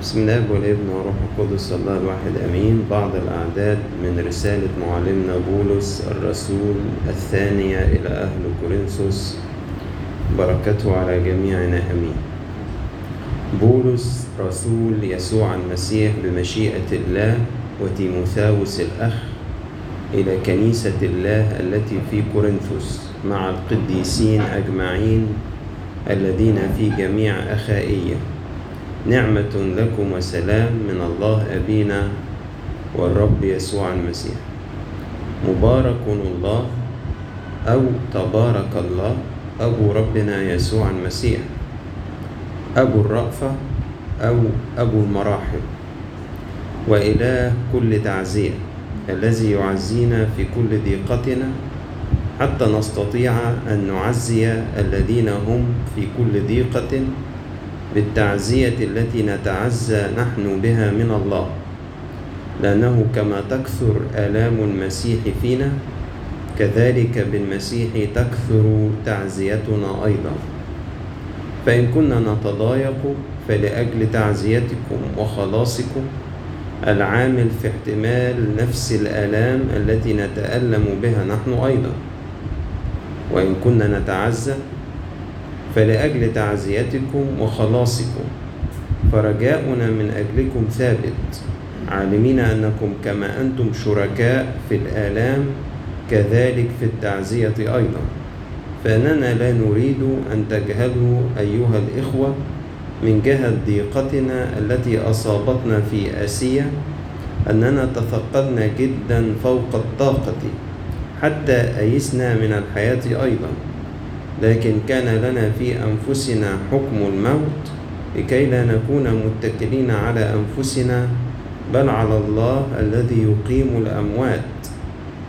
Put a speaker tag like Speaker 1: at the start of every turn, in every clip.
Speaker 1: بسم الله والابن والروح القدس الله الواحد أمين. بعض الأعداد من رسالة معلمنا بولس الرسول الثانية إلى أهل كورنثوس بركته على جميعنا أمين. بولس رسول يسوع المسيح بمشيئة الله وتيموثاوس الأخ إلى كنيسة الله التي في كورنثوس مع القديسين أجمعين الذين في جميع اخائيه نعمة لكم وسلام من الله أبينا والرب يسوع المسيح. مبارك الله أو تبارك الله أبو ربنا يسوع المسيح. أبو الرأفة أو أبو المراحم وإله كل تعزية الذي يعزينا في كل ضيقتنا حتى نستطيع أن نعزي الذين هم في كل ضيقة بالتعزية التي نتعزى نحن بها من الله. لأنه كما تكثر آلام المسيح فينا كذلك بالمسيح تكثر تعزيتنا أيضا. فإن كنا نتضايق فلأجل تعزيتكم وخلاصكم العامل في احتمال نفس الآلام التي نتألم بها نحن أيضا. وإن كنا نتعزى فلأجل تعزيتكم وخلاصكم فرجاؤنا من أجلكم ثابت عالمين أنكم كما أنتم شركاء في الآلام كذلك في التعزية أيضا. فإننا لا نريد أن تجهلوا أيها الإخوة من جهة ضيقتنا التي أصابتنا في آسيا أننا تثقلنا جدا فوق الطاقة حتى أيسنا من الحياة أيضا. لكن كان لنا في أنفسنا حكم الموت لكي لا نكون متكلين على أنفسنا بل على الله الذي يقيم الأموات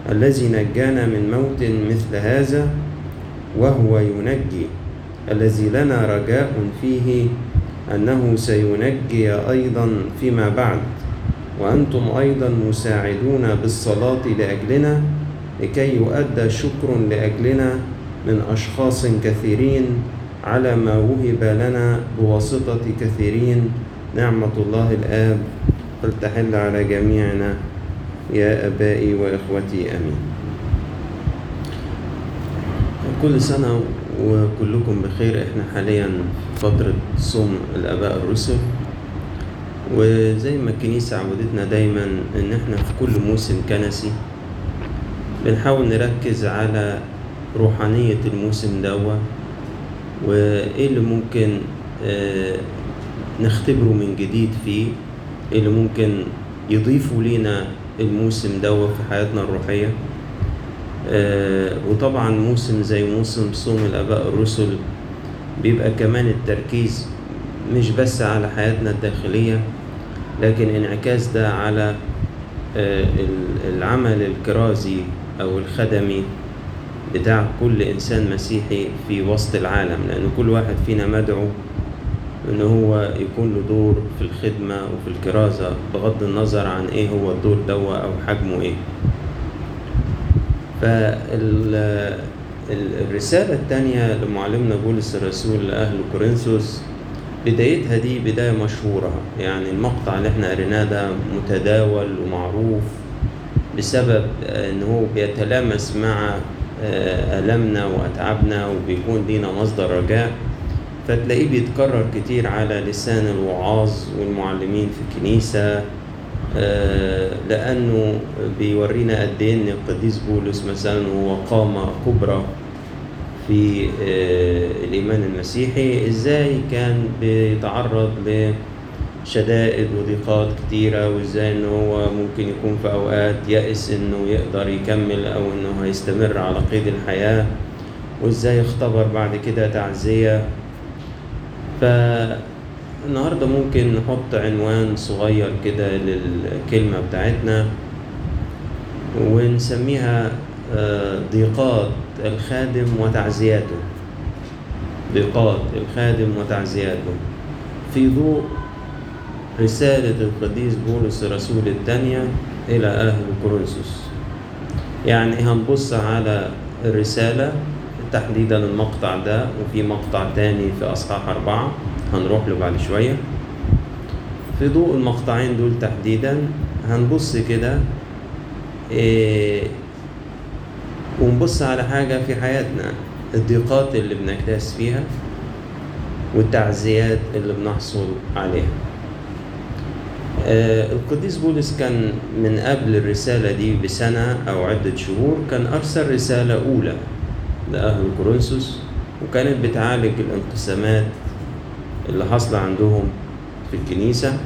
Speaker 1: الذي نجانا من موت مثل هذا وهو ينجي. الذي لنا رجاء فيه أنه سينجي أيضا فيما بعد. وأنتم أيضا مساعدون بالصلاة لأجلنا لكي يؤدى شكر لأجلنا من أشخاص كثيرين على ما وهب لنا بواسطة كثيرين. نعمة الله الآب فلتحل على جميعنا. يا أبائي وإخوتي آمين. كل سنة وكلكم بخير. إحنا حاليا فترة صوم الآباء الرسل. وزي ما الكنيسة عودتنا دايما إن إحنا في كل موسم كنسي بنحاول نركز على روحانية الموسم دوا وإيه اللي ممكن آه نختبره من جديد فيه؟ إيه اللي ممكن يضيفوا لينا الموسم دوا في حياتنا الروحية؟ آه وطبعا موسم زي موسم صوم الآباء الرسل بيبقى كمان التركيز مش بس على حياتنا الداخلية لكن انعكاس ده على آه العمل الكرازي أو الخدمي بتاع كل إنسان مسيحي في وسط العالم لأن كل واحد فينا مدعو إن هو يكون له دور في الخدمة وفي الكرازة بغض النظر عن إيه هو الدور دوا أو حجمه إيه. فالرسالة الثانية لمعلمنا بولس الرسول لأهل كورنثوس بدايتها دي بداية مشهورة يعني المقطع اللي إحنا قريناه ده متداول ومعروف بسبب إن هو بيتلامس مع ألمنا وأتعابنا وبيكون لينا مصدر رجاء. فتلاقيه بيتكرر كتير على لسان الوعاظ والمعلمين في الكنيسة لأنه بيورينا قد إيه إن القديس بولس مثلا هو قامة كبرى في الإيمان المسيحي. إزاي كان بيتعرض لشدائد وضيقات كتيرة وإزاي إن هو ممكن يكون في أوقات يأس إنه يقدر يكمل أو إنه هيستمر على قيد الحياة وإزاي اختبر بعد كده تعزية. فالنهاردة ممكن نحط عنوان صغير كده للكلمة بتاعتنا ونسميها ضيقات الخادم وتعزياته. ضيقات الخادم وتعزياته. في ضوء رسالة القديس بولس الرسول الثانية إلى أهل كورنثوس. يعني هنبص على الرسالة تحديدا المقطع ده وفي مقطع تاني في أصحاح أربعة. هنروح له بعد شوية. في ضوء المقطعين دول تحديدا هنبص كده إيه ونبص على حاجة في حياتنا. الضيقات اللي بنجتاز فيها والتعزيات اللي بنحصل عليها. القديس بولس كان من قبل الرسالة دي بسنة أو عدة شهور كان أرسل رسالة أولى لأهل كورنثوس وكانت بتعالج الانقسامات اللي حاصلة عندهم في الكنيسة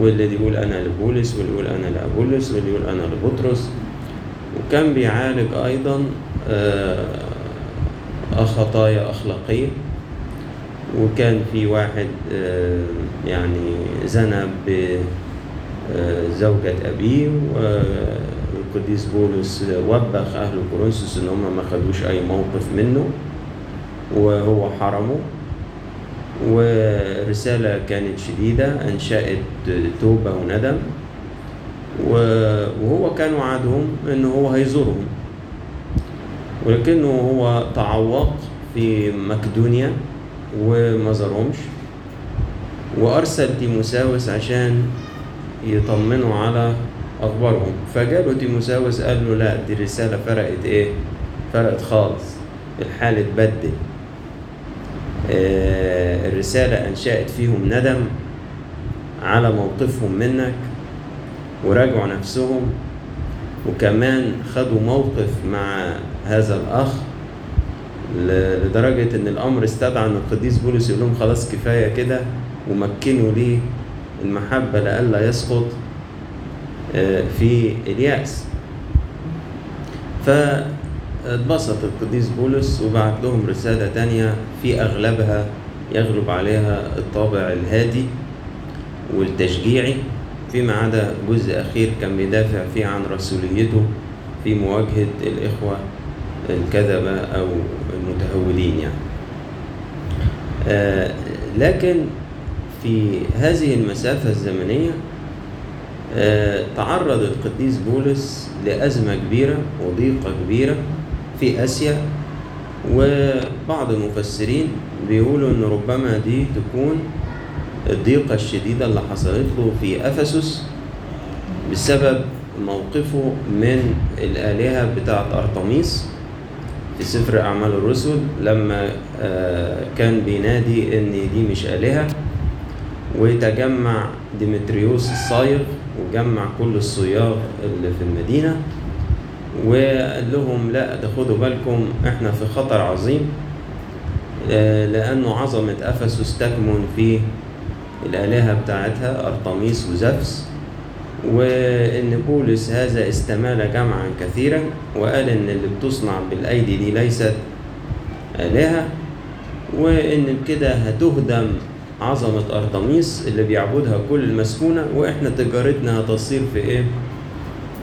Speaker 1: واللي يقول أنا لبولس واللي يقول أنا لأبولس واللي يقول أنا لبطرس. وكان بيعالج أيضا آه خطايا أخلاقية. وكان في واحد آه يعني زنى بزوجة أبيه والقديس بولس وبخ أهل كورنثوس إن هم ما خدوش أي موقف منه وهو حرمه. ورسالة كانت شديدة أنشأت توبة وندم. وهو كان وعدهم إن هو هيزورهم. ولكنه هو تعوق في مقدونيا. وما زارهمش. وأرسل تيموساوس عشان يطمنوا على أخبارهم. فجاله تيموساوس قال له لا دي الرسالة فرقت إيه؟ فرقت خالص. الحال اتبدل. آه الرسالة أنشأت فيهم ندم على موقفهم منك وراجعوا نفسهم وكمان خدوا موقف مع هذا الأخ لدرجة إن الأمر استدعى إن القديس بولس يقول لهم خلاص كفاية كده ومكنوا ليه المحبة لئلا يسقط في إليأس. فاتبسط القديس بولس وبعت لهم رسالة تانية في أغلبها يغلب عليها الطابع الهادي والتشجيعي فيما عدا جزء أخير كان بيدافع فيه عن رسوليته في مواجهة الإخوة الكذبة أو المتهورين يعني. آه لكن في هذه المسافة الزمنية آه تعرض القديس بولس لأزمة كبيرة وضيقة كبيرة في آسيا وبعض المفسرين بيقولوا إن ربما دي تكون الضيقة الشديدة اللي حصلت له في أفسس بسبب موقفه من الآلهة بتاعة أرطميس. في سفر أعمال الرسل لما كان بينادي إن دي مش آلهة. وتجمع ديمتريوس الصايغ وجمع كل الصياغ اللي في المدينة. وقال لهم لا ده خدوا بالكم إحنا في خطر عظيم لأنه عظمة أفسس تكمن في الآلهة بتاعتها أرطميس وزفس. وإن بولس هذا استمال جمعا كثيرا وقال إن اللي بتصنع بالأيدي دي ليست آلهة وإن بكده هتهدم عظمة أرطميس اللي بيعبدها كل المسكونة وإحنا تجارتنا هتصير في إيه؟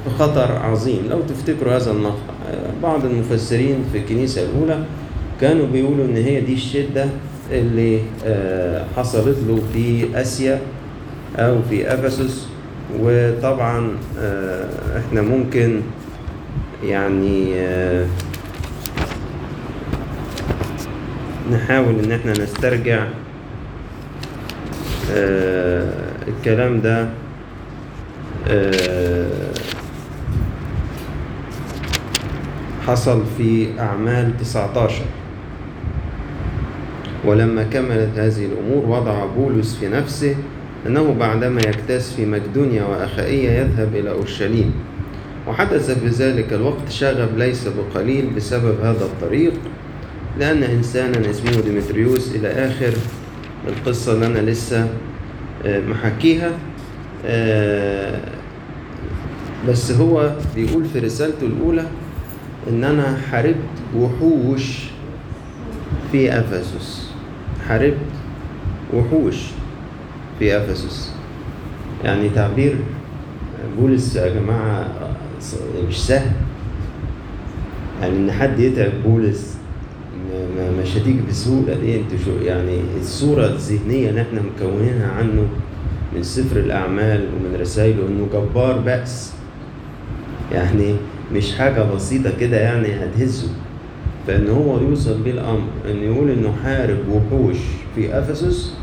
Speaker 1: في خطر عظيم لو تفتكروا هذا المقطع بعض المفسرين في الكنيسة الأولى كانوا بيقولوا إن هي دي الشدة اللي حصلت له في آسيا أو في أفسس وطبعا إحنا ممكن يعني نحاول إن إحنا نسترجع الكلام ده حصل في أعمال 19 ولما كملت هذه الأمور وضع بولس في نفسه أنه بعدما يكتاس في مقدونيا وأخائية يذهب إلى أورشليم. وحدث في ذلك الوقت شغب ليس بقليل بسبب هذا الطريق لأن إنسانا اسمه ديمتريوس إلى آخر القصة اللي أنا لسه محكيها بس هو بيقول في رسالته الأولى إن أنا حاربت وحوش في أفسس. حاربت وحوش. في افسس يعني تعبير بولس يا جماعة مش سهل. يعني إن حد يتعب بولس مش هتيجي بسهولة دي. أنت شو يعني الصورة الذهنية اللي إحنا مكونينها عنه من سفر الأعمال ومن رسائله إنه جبار بأس. يعني مش حاجة بسيطة كده يعني هتهزه. فإن هو يوصل بيه الأمر إن يقول إنه حارب وحوش في افسس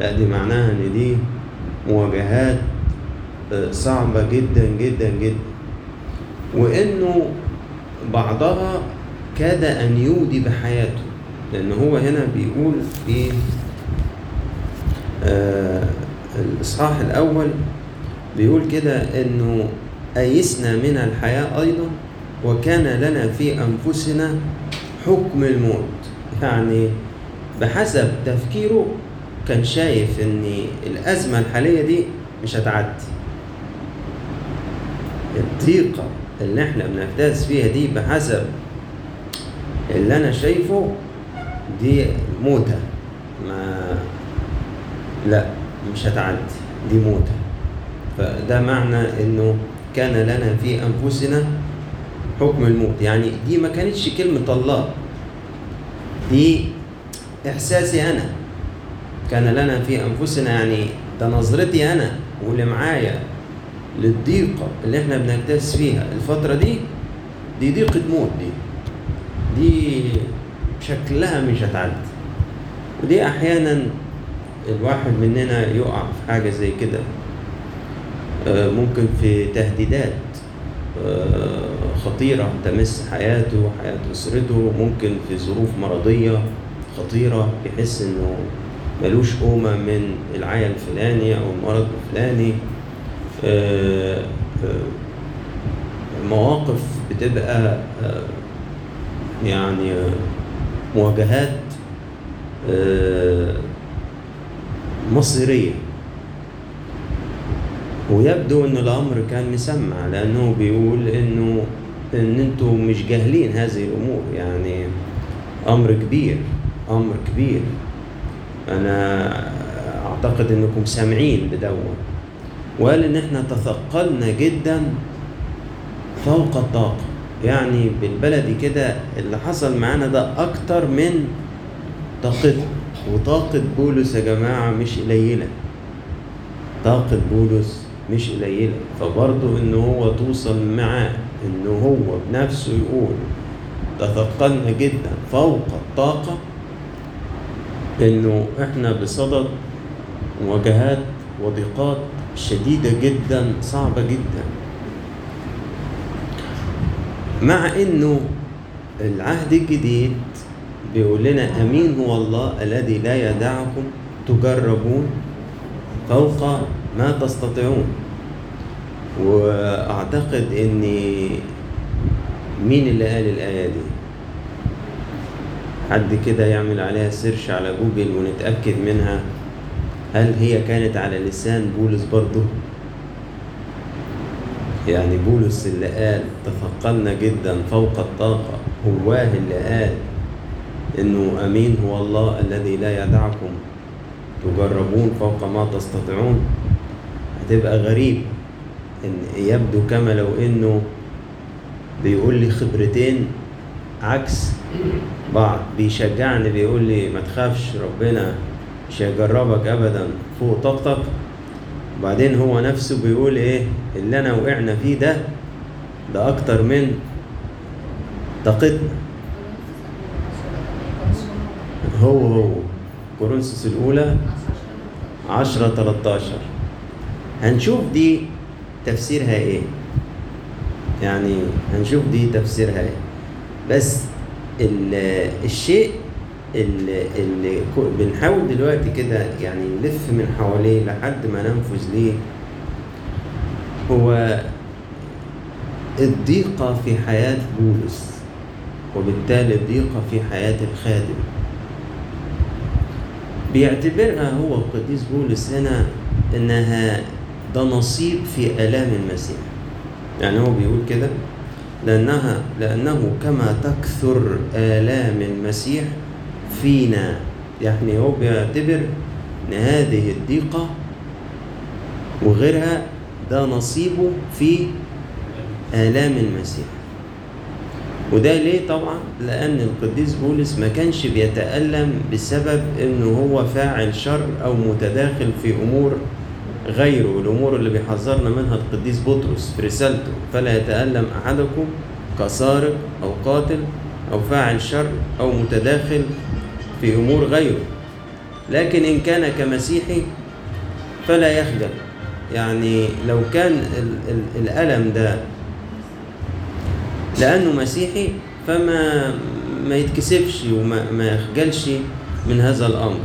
Speaker 1: لا دي معناها إن دي مواجهات آه، صعبة جدا جدا جدا. وإنه بعضها كاد أن يودي بحياته لأن هو هنا بيقول في آه، الإصحاح الأول بيقول كده إنه أيسنا من الحياة أيضا وكان لنا في أنفسنا حكم الموت. يعني بحسب تفكيره كان شايف إن الأزمة الحالية دي مش هتعدي. الضيقة اللي إحنا بنجتاز فيها دي بحسب اللي أنا شايفه دي موتة. ما لا مش هتعدي. دي موتة. فده معنى إنه كان لنا في أنفسنا حكم الموت. يعني دي ما كانتش كلمة الله. دي إحساسي أنا. كان لنا في أنفسنا يعني ده نظرتي أنا واللي معايا للضيقة اللي إحنا بنجتاز فيها الفترة دي دي ضيقة موت دي. دي شكلها مش هتعدي. ودي أحيانا الواحد مننا يقع في حاجة زي كده. آه، ممكن في تهديدات آه، خطيرة تمس حياته وحياة أسرته ممكن في ظروف مرضية خطيرة يحس إنه ملوش قومة من العيا الفلاني أو المرض الفلاني. آه، آه، مواقف بتبقى آه، يعني مواجهات مصيرية. ويبدو إن الأمر كان مسمع لأنه بيقول إنه إن أنتوا مش جاهلين هذه الأمور يعني أمر كبير أمر كبير. أنا أعتقد أنكم سامعين بدون وقال ان إحنا تثقلنا جدا فوق الطاقة. يعني بالبلدي كده اللي حصل معانا ده أكتر من طاقتنا. وطاقة بولس يا جماعة مش قليلة. طاقة بولس مش قليلة. فبرضه إن هو توصل معاه إن هو بنفسه يقول تثقلنا جدا فوق الطاقة إنه إحنا بصدد مواجهات وضيقات شديدة جدا صعبة جدا. مع إنه العهد الجديد بيقول لنا أمين هو الله الذي لا يدعكم تجربون فوق ما تستطيعون. وأعتقد ان مين اللي قال الآية دي؟ حد كده يعمل عليها search على جوجل ونتأكد منها. هل هي كانت على لسان بولس برضه يعني بولس اللي قال تثقلنا جدا فوق الطاقة. هواه اللي قال إنه أمين هو الله الذي لا يدعكم. تجربون فوق ما تستطيعون. هتبقى غريب إن يبدو كما لو إنه بيقول لي خبرتين عكس بعض بيشجعني بيقول لي ما تخافش ربنا مش هيجربك ابدا. فوق طاقتك. وبعدين هو نفسه بيقول إيه؟ اللي أنا وقعنا فيه ده ده أكتر من طاقتنا. هو هو. كورنثوس الأولى 10 13 هنشوف دي تفسيرها إيه؟ يعني هنشوف دي تفسيرها إيه؟ بس الشيء اللي, اللي بنحاول دلوقتي كده يعني نلف من حواليه لحد ما ننفذ ليه هو الضيقة في حياة بولس وبالتالي الضيقة في حياة الخادم. بيعتبرها هو القديس بولس هنا إنها ده نصيب في آلام المسيح. يعني هو بيقول كده؟ لانها لأنه كما تكثر آلام المسيح فينا. يعني هو بيعتبر إن هذه الضيقة وغيرها ده نصيبه في آلام المسيح. وده ليه طبعا؟ لأن القديس بولس ما كانش بيتألم بسبب إنه هو فاعل شر أو متداخل في أمور غيره الأمور اللي بيحذرنا منها القديس بطرس في رسالته فلا يتألم أحدكم كسارق أو قاتل أو فاعل شر أو متداخل في أمور غيره. لكن إن كان كمسيحي فلا يخجل. يعني لو كان ال- ال- الألم ده لأنه مسيحي فما ما يتكسفش وما ما يخجلش من هذا الأمر.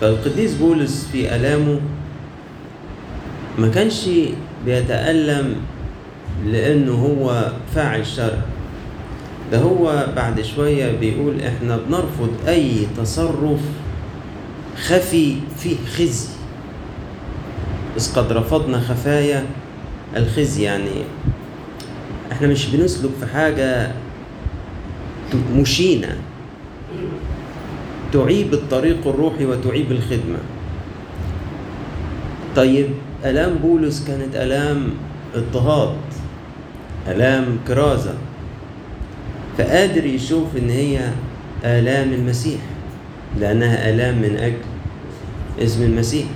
Speaker 1: فالقديس بولس في ألامه ما كانش بيتألم لأنه هو فاعل شر. ده هو بعد شوية بيقول إحنا بنرفض أي تصرف خفي فيه خزي. إذ قد رفضنا خفايا الخزي يعني إحنا مش بنسلك في حاجة مشينة. تعيب الطريق الروحي وتعيب الخدمة. طيب آلام بولس كانت آلام اضطهاد آلام كرازة فقادر يشوف إن هي آلام المسيح لأنها آلام من أجل اسم المسيح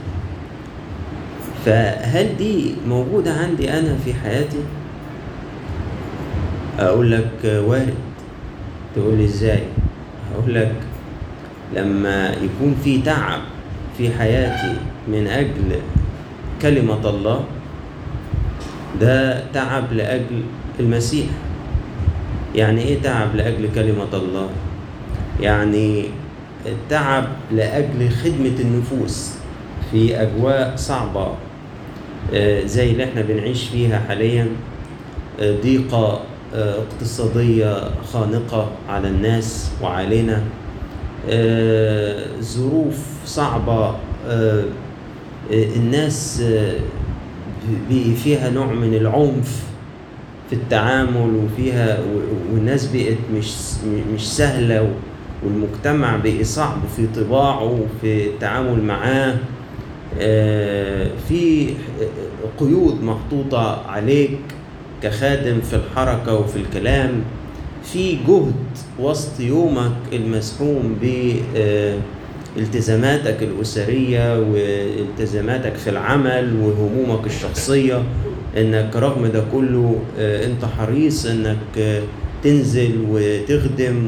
Speaker 1: فهل دي موجودة عندي أنا في حياتي؟ أقول لك وارد تقول إزاي؟ أقول لك لما يكون في تعب في حياتي من أجل كلمة الله ده تعب لأجل المسيح يعني إيه تعب لأجل كلمة الله؟ يعني التعب لأجل خدمة النفوس في أجواء صعبة آه، زي اللي إحنا بنعيش فيها حاليا آه، ضيقة آه، اقتصادية خانقة على الناس وعلينا ظروف صعبة الناس آه، فيها نوع من العنف في التعامل وفيها والناس بقت مش مش سهلة و- والمجتمع بقى صعب في طباعه وفي التعامل معاه. آه، في قيود محطوطة عليك كخادم في الحركة وفي الكلام. في جهد وسط يومك المسحوم بالتزاماتك الأسرية والتزاماتك في العمل وهمومك الشخصية إنك رغم ده كله آه، أنت حريص إنك آه، تنزل وتخدم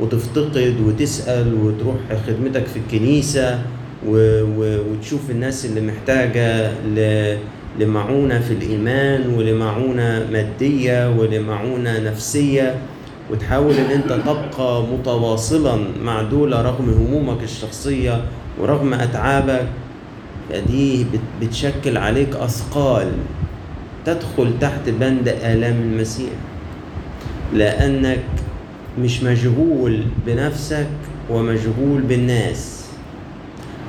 Speaker 1: وتفتقد وتسأل وتروح خدمتك في الكنيسة وتشوف الناس اللي محتاجة لمعونة في الإيمان ولمعونة مادية ولمعونة نفسية. وتحاول إن أنت تبقى متواصلا مع دول رغم همومك الشخصية ورغم أتعابك فدي بت- بتشكل عليك أثقال تدخل تحت بند آلام المسيح. لأنك مش مشغول بنفسك ومشغول بالناس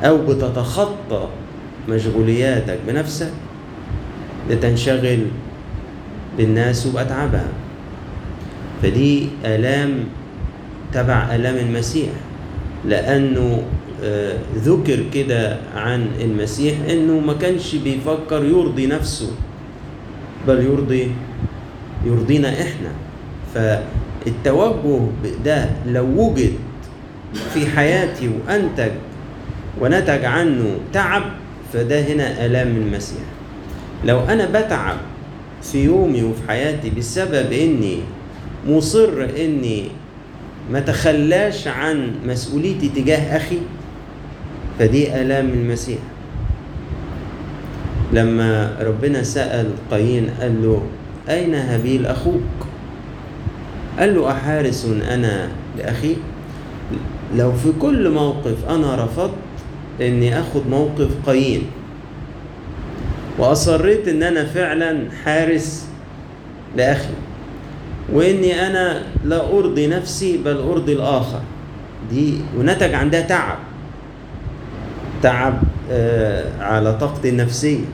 Speaker 1: أو بتتخطى مشغولياتك بنفسك لتنشغل بالناس وبأتعابها. فدي آلام تبع آلام المسيح. لأنه آه، ذكر كده عن المسيح إنه ما كانش بيفكر يرضي نفسه بل يرضي يرضينا إحنا. فالتوجه ده لو وجد في حياتي وأنتج ونتج عنه تعب فده هنا آلام المسيح. لو أنا بتعب في يومي وفي حياتي بسبب إني مصر إني ما تخلاش عن مسؤوليتي تجاه أخي فدي آلام المسيح. لما ربنا سأل قايين قال له أين هابيل أخوك؟ قال له أحارس أنا لأخي؟ لو في كل موقف أنا رفضت إني أخد موقف قايين. وأصريت إن أنا فعلا حارس لأخي. وإني أنا لا أرضي نفسي بل أرضي الآخر. دي ونتج عن ده تعب. تعب آه، على طاقتي النفسية.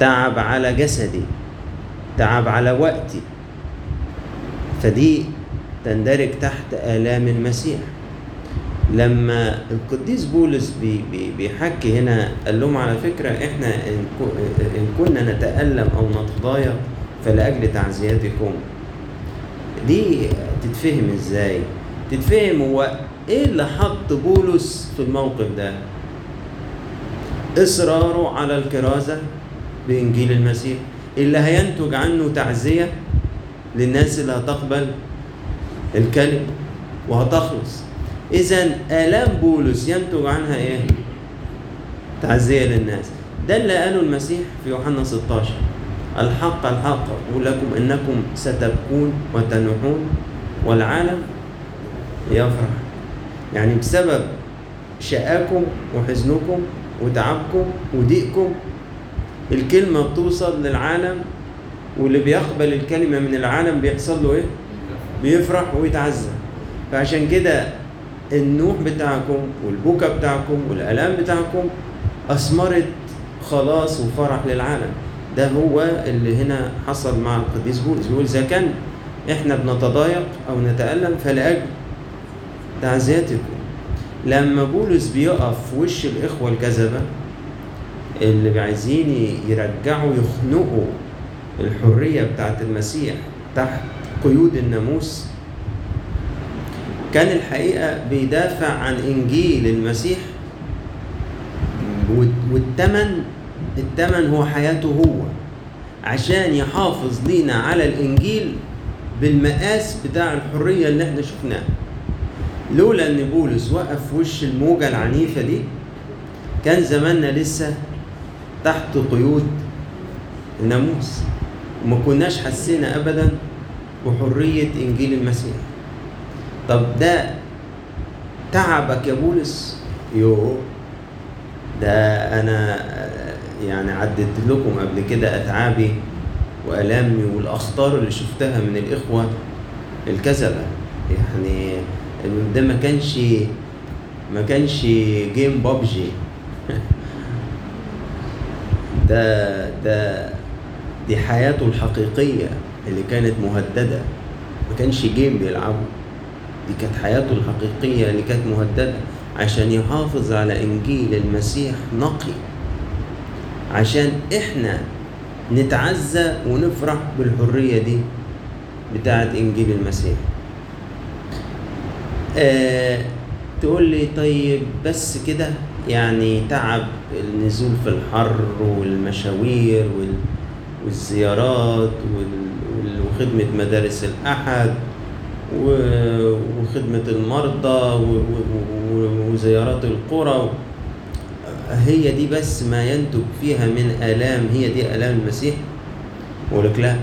Speaker 1: تعب على جسدي. تعب على وقتي. فدي تندرج تحت آلام المسيح. لما القديس بولس بي بي بيحكي هنا قال لهم على فكرة إحنا إن كنا نتألم أو نتضايق فلأجل تعزيتكم دي تتفهم إزاي؟ تتفهم هو إيه اللي حط بولس في الموقف ده؟ إصراره على الكرازة بإنجيل المسيح اللي هينتج عنه تعزية للناس اللي هتقبل الكلمة وهتخلص. إذا آلام بولس ينتج عنها إيه؟ تعزية للناس. ده اللي قاله المسيح في يوحنا 16 الحق الحق. أقول لكم إنكم ستبكون وتنوحون والعالم يفرح. يعني بسبب شقاكم وحزنكم وتعبكم وضيقكم الكلمة بتوصل للعالم واللي بيقبل الكلمة من العالم بيحصل له إيه؟ بيفرح ويتعزى. فعشان كده النوح بتاعكم والبكا بتاعكم والآلام بتاعكم أثمرت خلاص وفرح للعالم. ده هو اللي هنا حصل مع القديس بولس. بيقول إذا كان إحنا بنتضايق أو نتألم فلأجل تعزيتكم. لما بولس بيقف في وش الإخوة الكذبة اللي عايزين يرجعوا يخنقوا الحرية بتاعت المسيح تحت قيود الناموس كان الحقيقة بيدافع عن إنجيل المسيح والتمن التمن هو حياته هو عشان يحافظ لينا على الإنجيل بالمقاس بتاع الحرية اللي إحنا شفناها. لولا إن بولس وقف في وش الموجة العنيفة دي كان زماننا لسه تحت قيود الناموس. وما كناش حسينا ابدا بحرية إنجيل المسيح. طب ده تعبك يا بولس؟ يو ده أنا يعني عدت لكم قبل كده أتعابي وألامي والأخطار اللي شفتها من الإخوة الكذبة. يعني ده ما كانش ما كانش جيم بابجي. ده ده دي حياته الحقيقية اللي كانت مهددة. ما كانش جيم بيلعبه. دي كانت حياته الحقيقية اللي كانت مهددة عشان يحافظ على إنجيل المسيح نقي. عشان إحنا نتعزى ونفرح بالحرية دي بتاعت إنجيل المسيح. آه تقول لي طيب بس كده يعني تعب النزول في الحر والمشاوير وال والزيارات وخدمة مدارس الأحد وخدمة المرضى وزيارات القرى هي دي بس ما ينتج فيها من آلام هي دي آلام المسيح. ولك لا.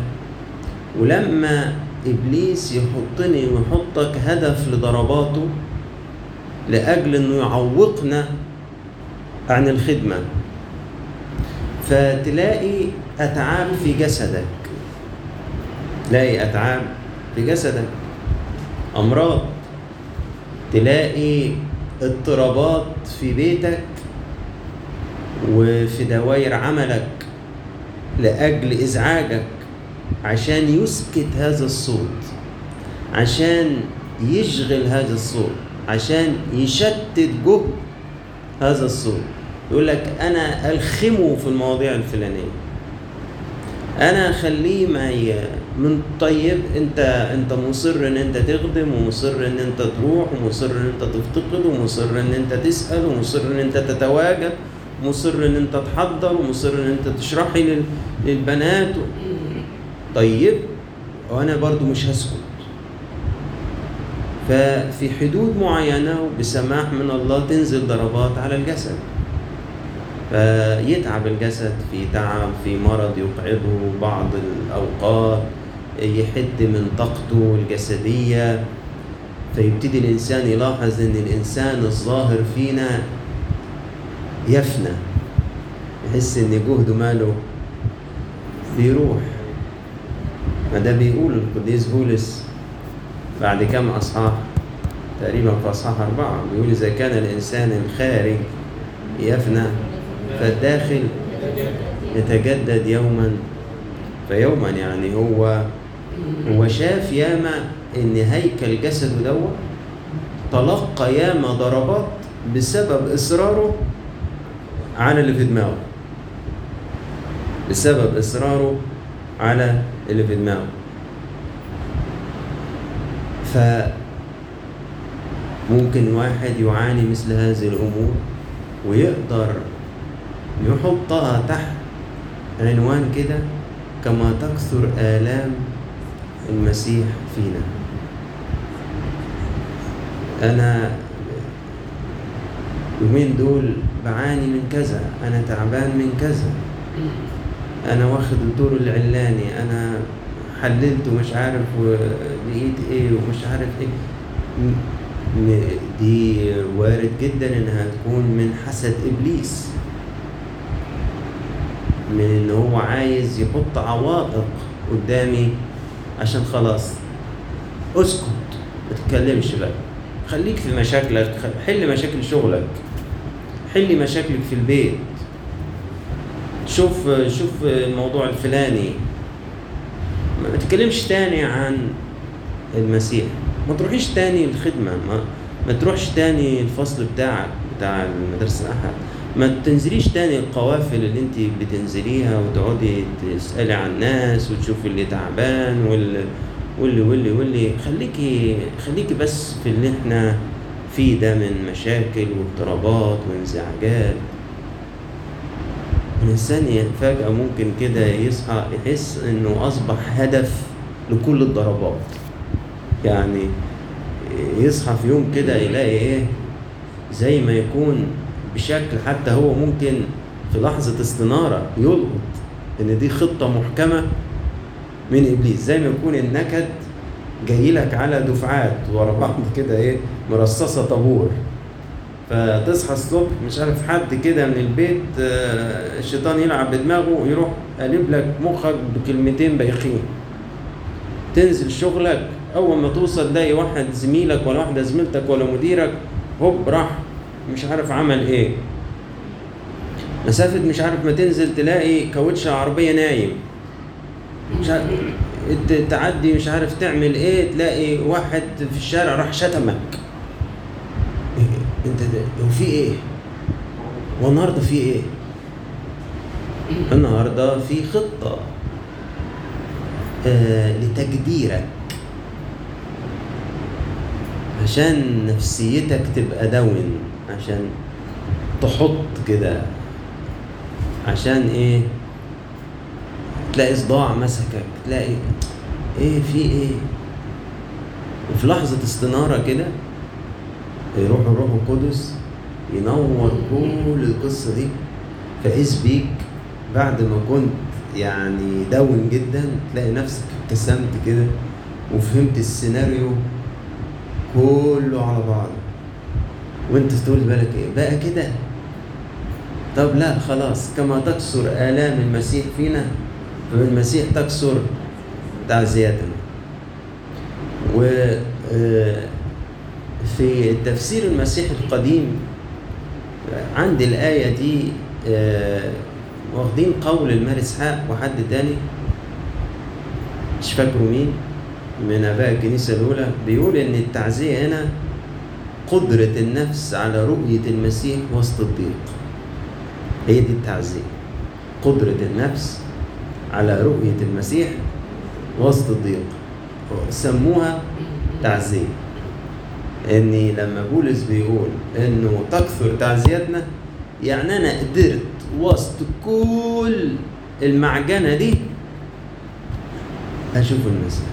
Speaker 1: ولما إبليس يحطني ويحطك هدف لضرباته لأجل أنه يعوقنا عن الخدمة فتلاقي أتعاب في جسدك. تلاقي أتعاب في جسدك. أمراض. تلاقي اضطرابات في بيتك. وفي دوائر عملك لأجل إزعاجك عشان يسكت هذا الصوت عشان يشغل هذا الصوت عشان يشتت جهد هذا الصوت. يقول لك أنا ألخمه في المواضيع الفلانية. أنا أخليه معي من طيب أنت أنت مصر إن أنت تخدم ومصر إن أنت تروح ومصر إن أنت تفتقد ومصر إن أنت تسأل ومصر إن أنت تتواجد. مصر إن أنت تحضر ومصر إن أنت تشرحي لل... للبنات. و... طيب وأنا برضو مش هسكت. ففي حدود معينة وبسماح من الله تنزل ضربات على الجسد. فيتعب الجسد في تعب في مرض يقعده بعض الأوقات يحد من طاقته الجسدية. فيبتدي الإنسان يلاحظ إن الإنسان الظاهر فينا يفنى يحس إن جهده ماله بيروح. ما ده بيقول القديس بولس بعد كم أصحاح تقريبا في أصحاح أربعة بيقول إذا كان الإنسان الخارج يفنى فالداخل يتجدد يوما فيوما يعني هو هو شاف ياما إن هيكل جسده دوت تلقى ياما ضربات بسبب إصراره على اللي في دماغه. بسبب إصراره على اللي في دماغه. ف ممكن واحد يعاني مثل هذه الأمور ويقدر يحطها تحت عنوان كده كما تكثر آلام المسيح فينا. أنا يومين دول بعاني من كذا أنا تعبان من كذا. أنا واخد الدور العلاني أنا حللت ومش عارف ولقيت إيه ومش عارف إيه. دي وارد جدا إنها تكون من حسد إبليس. من إن هو عايز يحط عوائق قدامي عشان خلاص. اسكت ما تتكلمش بقى. خليك في مشاكلك حل مشاكل شغلك. حل مشاكلك في البيت. شوف شوف الموضوع الفلاني. ما تتكلمش تاني عن المسيح. ما تروحيش تاني الخدمة. ما, ما تروحش تاني الفصل بتاعك بتاع المدرسة الأحد ما تنزليش تاني القوافل اللي انت بتنزليها وتقعدي تسألي عن الناس وتشوفي اللي تعبان واللي واللي واللي واللي خليكي خليكي بس في اللي إحنا فيه ده من مشاكل واضطرابات وانزعاجات. الإنسان فجأة ممكن كده يصحى يحس إنه أصبح هدف لكل الضربات. يعني يصحى في يوم كده يلاقي إيه؟ زي ما يكون بشكل حتى هو ممكن في لحظة استنارة يلقط إن دي خطة محكمة من إبليس. زي ما يكون النكد جاي لك على دفعات ورا بعض كده إيه مرصصة طابور. فتصحى الصبح مش عارف حد كده من البيت آه، الشيطان يلعب بدماغه يروح قلب لك مخك بكلمتين بايخين. تنزل شغلك أول ما توصل تلاقي واحد زميلك ولا واحدة زميلتك ولا مديرك هوب راح مش عارف عمل إيه. مسافة مش عارف ما تنزل تلاقي كاوتش عربية نايم. مش عارف تعدي مش عارف تعمل إيه تلاقي واحد في الشارع راح شتمك انت ده هو في إيه؟ هو النهارده في إيه؟ النهارده في خطة آه لتجديرك عشان نفسيتك تبقى داون عشان تحط كده عشان إيه تلاقي صداع مسكك تلاقي إيه في إيه؟ وفي لحظة استنارة كده يروح الروح القدس ينور كل القصة دي. فإذ بيك بعد ما كنت يعني داون جدا تلاقي نفسك ابتسمت كده وفهمت السيناريو كله على بعضه. وانت تقول بالك إيه؟ بقى كده. طب لا خلاص. كما تكسر آلام المسيح فينا فبالمسيح تكسر تعزياتنا و آه، في تفسير المسيح القديم آه، عندي الآية دي آه، واخدين قول المال إسحاق وحد تاني مش فاكره مين من آباء الكنيسة الأولى بيقول إن التعزية هنا قدرة النفس على رؤية المسيح وسط الضيق. هي دي التعزية. قدرة النفس على رؤية المسيح وسط الضيق. سموها تعزية. إني لما بولس بيقول إنه تكثر تعزيتنا يعني أنا قدرت وسط كل المعجنة دي أشوف المسيح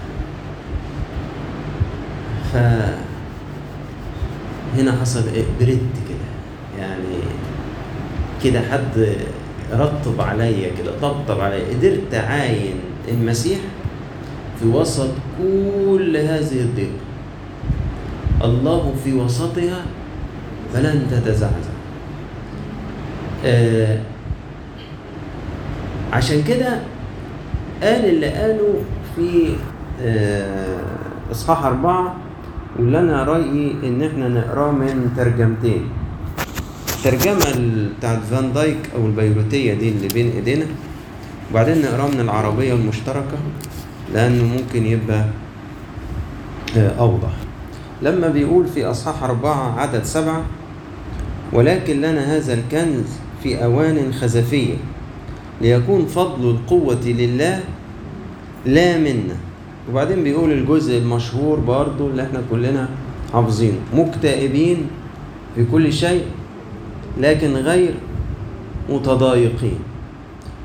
Speaker 1: ف هنا حصل إيه كده. يعني كده حد رطب عليا كده طبطب عليا. قدرت أعاين المسيح في وسط كل هذه الضيقه الله في وسطها فلن تتزعزع. آه عشان كده قال اللي قاله في آه إصحاح أربعة واللي أنا رأيي إن إحنا نقراه من ترجمتين. الترجمة بتاعت فان دايك أو البيروتية دي اللي بين إيدينا وبعدين نقراه من العربية المشتركة. لأنه ممكن يبقى آه أوضح. لما بيقول في أصحاح أربعة عدد سبعة ولكن لنا هذا الكنز في أوان خزفية ليكون فضل القوة لله لا منا. وبعدين بيقول الجزء المشهور برضو اللي إحنا كلنا حافظينه مكتئبين في كل شيء لكن غير متضايقين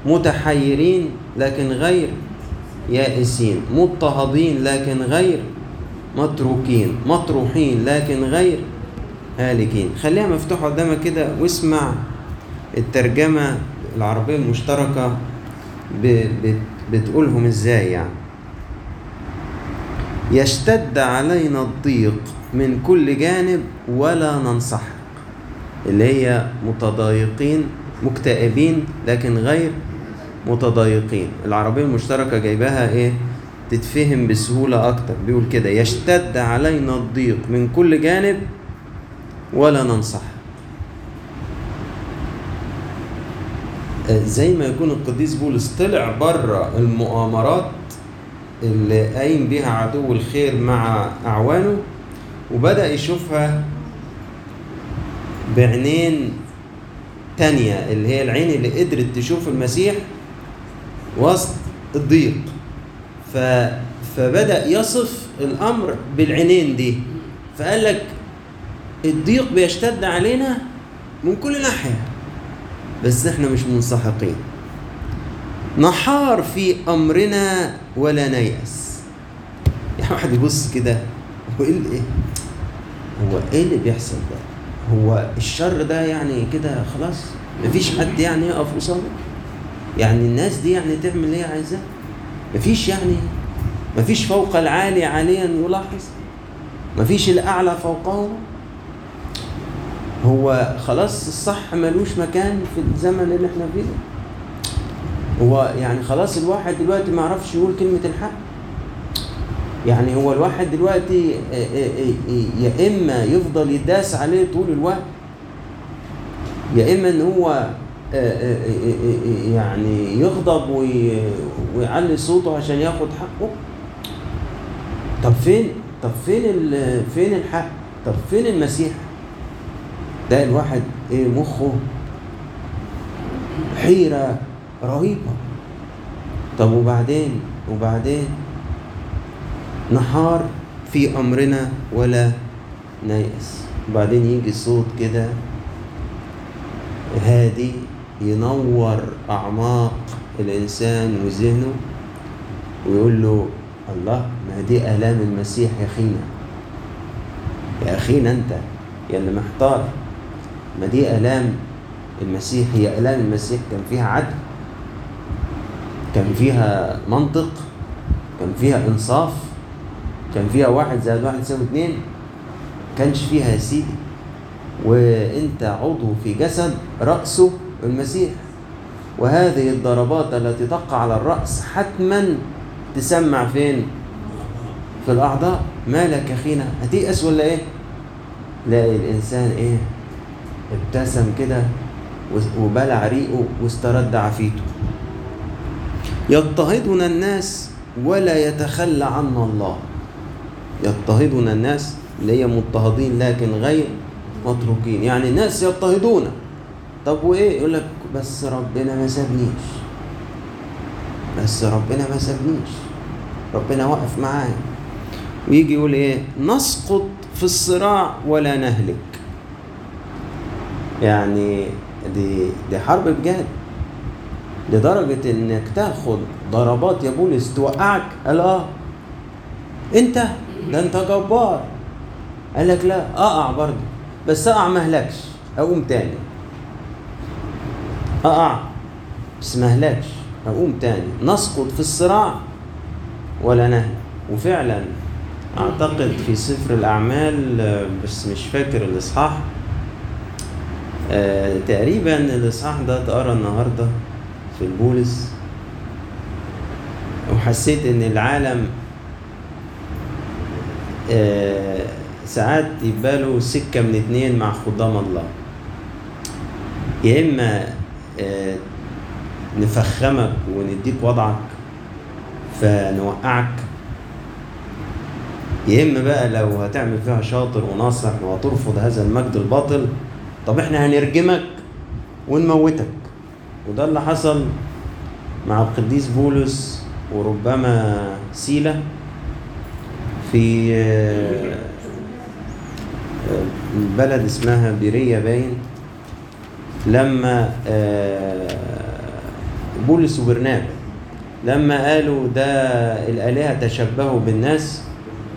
Speaker 1: متحيرين لكن غير يائسين مضطهدين لكن غير متروكين. مطروحين لكن غير هالكين. خليها مفتوحة قدامك كده واسمع الترجمة العربية المشتركة بتقولهم إزاي يعني. يشتد علينا الضيق من كل جانب ولا ننسحق. اللي هي متضايقين مكتئبين لكن غير متضايقين. العربية المشتركة جايباها إيه؟ تتفهم بسهولة أكتر. بيقول كده يشتد علينا الضيق من كل جانب ولا آه، زي ما يكون القديس بولس طلع بره المؤامرات اللي قايم بيها عدو الخير مع أعوانه وبدأ يشوفها بعينين تانية اللي هي العين اللي قدرت تشوف المسيح وسط الضيق. ف... فبدأ يصف الأمر بالعينين دي. فقال لك الضيق بيشتد علينا من كل ناحية بس إحنا مش منسحقين. نحار في أمرنا ولا نيأس. يعني واحد يبص كده هو إيه هو إيه اللي بيحصل ده؟ هو الشر ده يعني كده خلاص؟ مفيش حد يعني يقف قصاده؟ يعني الناس دي يعني تعمل اللي هي عايزاه. مفيش يعني مفيش فوق العالي عاليا يلاحظ. مفيش الأعلى فوقه هو خلاص الصح ملوش مكان في الزمن اللي إحنا فيه ده. هو يعني خلاص الواحد دلوقتي ما يعرفش يقول كلمة الحق. يعني هو الواحد دلوقتي آه، آه، آه، يا إما يفضل يداس عليه طول الوقت يا إما إن هو يعني يغضب وي- ويعلي صوته عشان ياخد حقه. طب فين طب فين فين الحق؟ طب فين المسيح؟ ده الواحد إيه مخه حيرة رهيبة. طب وبعدين وبعدين نحار في أمرنا ولا نيأس. وبعدين يجي صوت كده هادي ينور أعماق الإنسان وذهنه ويقول له الله ما دي آلام المسيح يا أخينا. يا أخينا أنت يا اللي محتار. ما دي آلام المسيح هي آلام المسيح كان فيها عدل كان فيها منطق كان فيها إنصاف كان فيها واحد زائد واحد يساوي اتنين كانش فيها يا سيدي. وأنت عضو في جسد رأسه المسيح. وهذه الضربات التي تقع على الرأس حتما تسمع فين؟ في الأعضاء. مالك يا أخينا؟ هتيأس ولا إيه؟ تلاقي الإنسان إيه؟ ابتسم كده وبلع ريقه واسترد عافيته يضطهدنا الناس ولا يتخلى عنا الله. يضطهدنا الناس اللي هي مضطهدين لكن غير متروكين يعني الناس يضطهدونا. طب وإيه؟ يقول لك بس ربنا ما سابنيش. بس ربنا ما سابنيش. ربنا واقف معايا. ويجي يقول إيه؟ نسقط في الصراع ولا نهلك. يعني دي دي حرب بجد. لدرجة إنك تاخد ضربات يا بولس توقعك. قال آه أنت؟ ده أنت جبار. قال لك لا أقع برضه. بس أقع ما أهلكش. أقوم تاني. اقع بس ما اهلكش أقوم تاني. نسقط في الصراع ولا نهلك وفعلا أعتقد في سفر الأعمال آه، بس مش فاكر الإصحاح. آه تقريبا الإصحاح ده اتقرأ النهارده في البولس. وحسيت إن العالم آه ساعات يبقى له سكة من اتنين مع خدام الله. يا إما آه نفخمك ونديك وضعك فنوقعك. يا إما بقى لو هتعمل فيها شاطر وناصح وترفض هذا المجد الباطل طب إحنا هنرجمك ونموتك. وده اللي حصل مع القديس بولس وربما سيلة في آه، آه، بلد اسمها بيرية باين. لما آه، بولس وبرنابا لما قالوا ده الآلهة تشبهوا بالناس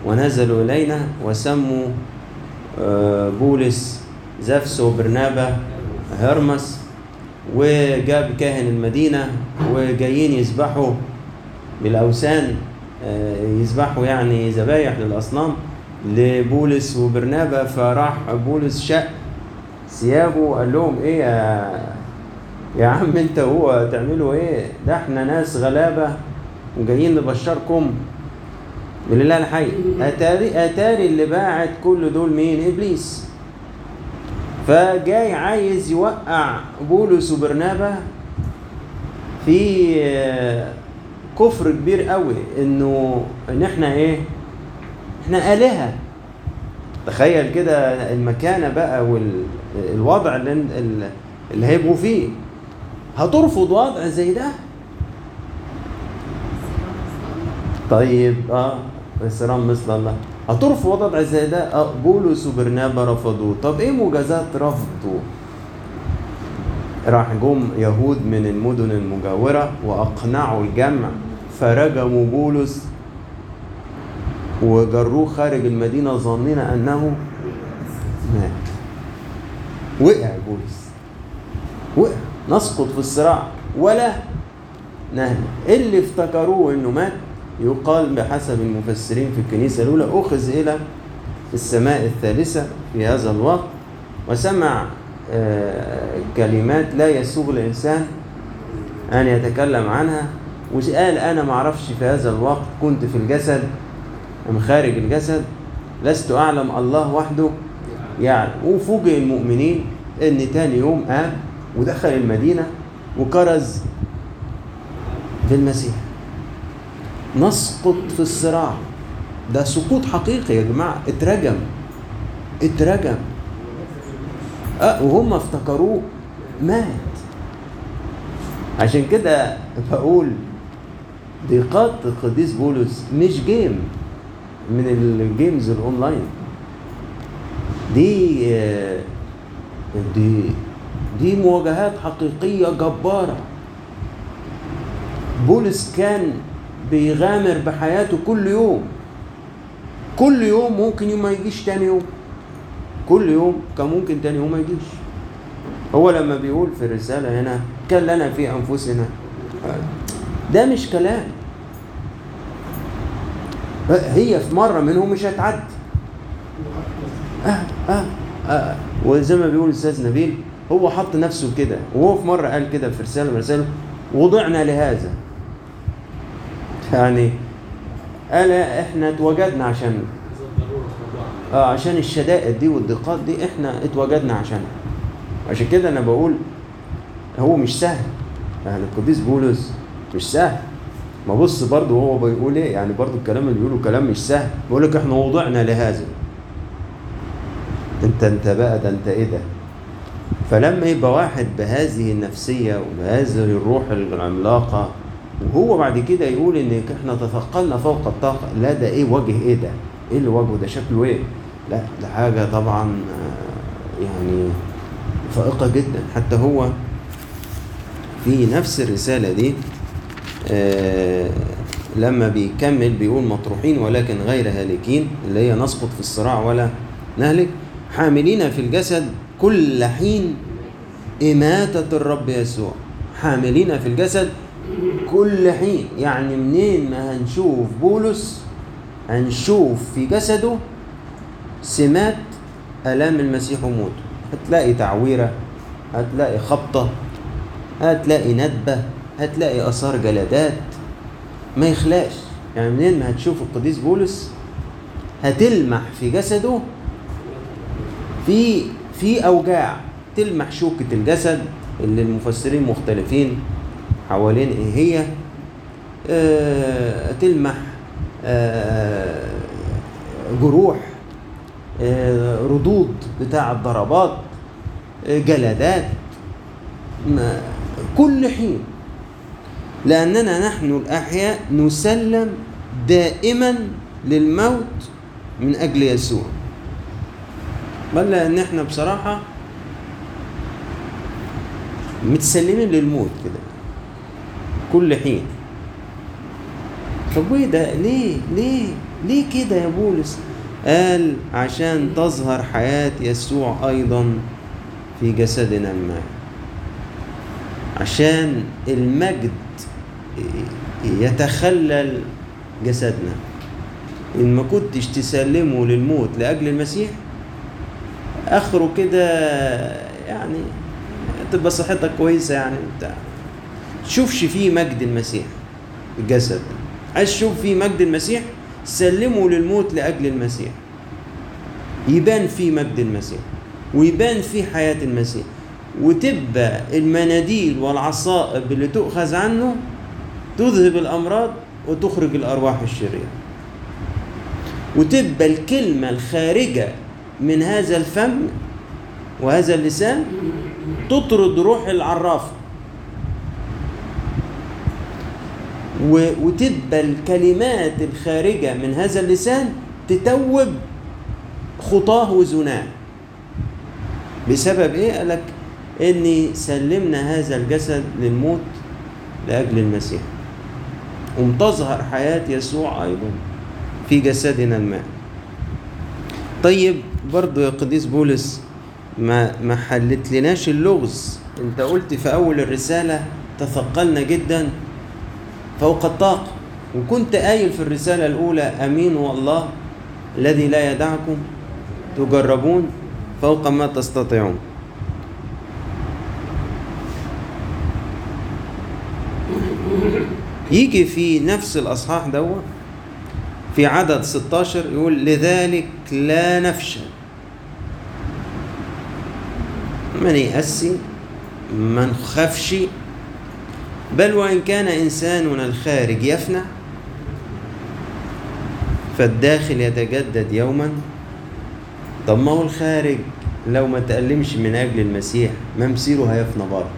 Speaker 1: ونزلوا إلينا وسموا آه، بولس زفس وبرنابا هرمس وجاب كاهن المدينة وجايين يذبحوا بالأوثان آه، يذبحوا يعني ذبايح للأصنام لبولس وبرنابا فراح بولس شق ثيابه قال لهم إيه يا يا عم أنت هو تعملوا إيه؟ ده إحنا ناس غلابة وجايين نبشركم. بالله الحي. اتاري أتاري اللي باعت كل دول مين؟ إبليس. فجاي عايز يوقع بولس وبرنابا في آه، كفر كبير قوي. إنه إن إحنا إيه؟ إحنا آلهة. تخيل كده المكانة بقى والوضع اللي, اللي هيبقوا فيه. هترفض وضع زي ده؟ طيب آه السلام مثل الله. هترفض وضع زي ده؟ آه بولس وبرنابا رفضوه. طب إيه مجازات رفضه راح جم يهود من المدن المجاورة وأقنعوا الجمع. فرجموا بولس وجروه خارج المدينة ظانين أنه مات. وقع بولس وقع. نسقط في الصراع. ولا نهل اللي افتكروه إنه مات يقال بحسب المفسرين في الكنيسة الأولى أخذ إلى السماء الثالثة في هذا الوقت وسمع آه، كلمات لا يسوغ الإنسان أن يتكلم عنها. وقال أنا ما أعرفش في هذا الوقت كنت في الجسد أم خارج الجسد. لست أعلم. الله وحده يعني وفوجئ المؤمنين إن تاني يوم قام ودخل المدينة وكرز بالمسيح نسقط في الصراع. ده سقوط حقيقي يا جماعة. اترجم. اترجم. أه وهم افتكروه مات. عشان كده بقول ضيقات القديس بولس مش game من ال games ال online. دي دي دي مواجهات حقيقية جبارة. بولس كان بيغامر بحياته كل يوم. كل يوم ممكن يوم ما يجيش تاني يوم. كل يوم كان ممكن تاني يوم ما يجيش. هو لما بيقول في الرسالة هنا كان لنا في أنفسنا. ده مش كلام. هي في مرة منهم مش هتعدي. آه آه. وزي ما بيقول الأستاذ نبيل هو حط نفسه كده وهو في مرة قال كده في رسالة من رسالة وضعنا لهذا. يعني قال إحنا اتوجدنا عشان آه عشان الشدائد دي والضيقات دي إحنا اتوجدنا عشانها عشان كده أنا بقول هو مش سهل. يعني القديس بولس مش سهل. ما بص برضه هو بيقول إيه؟ يعني برضه الكلام اللي بيقوله كلام مش سهل. بيقول لك إحنا وضعنا لهذا. انت انت بقى ده انت إيه ده؟ فلما يبقى واحد بهذه النفسية وبهذه الروح العملاقة وهو بعد كده يقول إن إحنا تثقلنا فوق الطاقة لا ده إيه وجه إيه ده؟ إيه اللي وجهه ده؟ شكله إيه؟ لا ده حاجة طبعا آه، يعني فائقة جدا. حتى هو في نفس الرسالة دي آه، لما بيكمل بيقول مطروحين ولكن غير هالكين اللي هي نسقط في الصراع ولا نهلك. حاملين في الجسد كل حين إماتة الرب يسوع. حاملين في الجسد كل حين. يعني منين ما هنشوف بولس هنشوف في جسده سمات آلام المسيح وموته. هتلاقي تعويرة هتلاقي خبطة هتلاقي ندبة هتلاقي آثار جلدات ما يخلاش. يعني منين ما هتشوف القديس بولس هتلمح في جسده في في أوجاع تلمح شوكة الجسد اللي المفسرين مختلفين حوالين إيه هي. آه تلمح آه جروح آه ردود بتاع الضربات آه جلدات كل حين. لأننا نحن الأحياء نسلم دائما للموت من أجل يسوع. بل لأن إحنا بصراحة متسلمين للموت كده. كل حين. طب وإيه ده؟ ليه؟ ليه؟ ليه كده يا بولس؟ قال عشان تظهر حياة يسوع أيضا في جسدنا الماء عشان المجد يتخلل جسدنا. إن ما كنتش تسلمه للموت لأجل المسيح آخره كده يعني تبقى صحتك كويسة يعني بتاع. شوفش فيه مجد المسيح الجسد. عايز تشوف فيه مجد المسيح سلمه للموت لأجل المسيح. يبان فيه مجد المسيح ويبان فيه حياة المسيح. وتبقى المناديل والعصائب اللي تؤخذ عنه تذهب الأمراض وتخرج الأرواح الشريرة. وتبقى الكلمة الخارجة من هذا الفم وهذا اللسان تطرد روح العرافة وتبقى الكلمات الخارجة من هذا اللسان تتوب خطاه وزناه. بسبب إيه؟ قالك إني سلمنا هذا الجسد للموت لأجل المسيح. قم تظهر حياة يسوع أيضا في جسدنا الماء. طيب برضو يا قديس بولس ما ما حلت لناش اللغز. انت قلت في أول الرسالة تثقلنا جدا فوق الطاقة وكنت قايل في الرسالة الأولى أمين والله الذي لا يدعكم تجربون فوق ما تستطيعون. يجي في نفس الأصحاح دوت في عدد 16 يقول لذلك لا نفشل. ما نيأسي ما نخافش بل وإن كان إنساننا الخارج يفنى فالداخل يتجدد يوما. طب ما هو الخارج لو ما تألمش من أجل المسيح ما مسيره هيفنى برضه.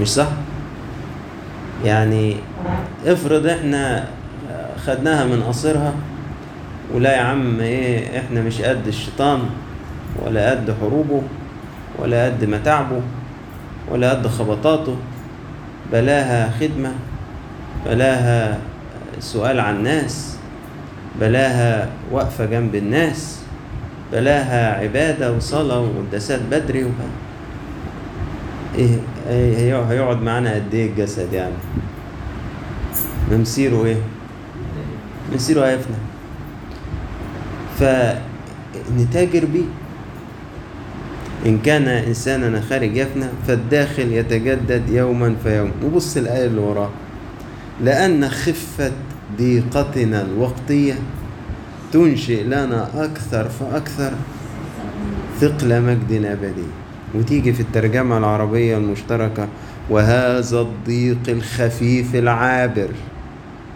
Speaker 1: مش صح؟ يعني افرض إحنا خدناها من قصرها ولا يا عم إيه إحنا مش قد الشيطان ولا قد حروبه. ولا قد متاعبه ولا قد خبطاته. بلاها خدمة بلاها سؤال عن الناس بلاها وقفة جنب الناس بلاها عبادة وصلاة وقداسات بدري وه... إيه إيه هي- هيقعد معانا قد إيه الجسد يعني؟ ممسيره إيه؟ ممسيره هيفنى فنتاجر بيه. إن كان إنساننا خارج يفنى فالداخل يتجدد يوما فيوم وبص الآية اللي وراها لأن خفة ضيقتنا الوقتية تنشئ لنا أكثر فأكثر ثقل مجد أبدي وتيجي في الترجمة العربية المشتركة وهذا الضيق الخفيف العابر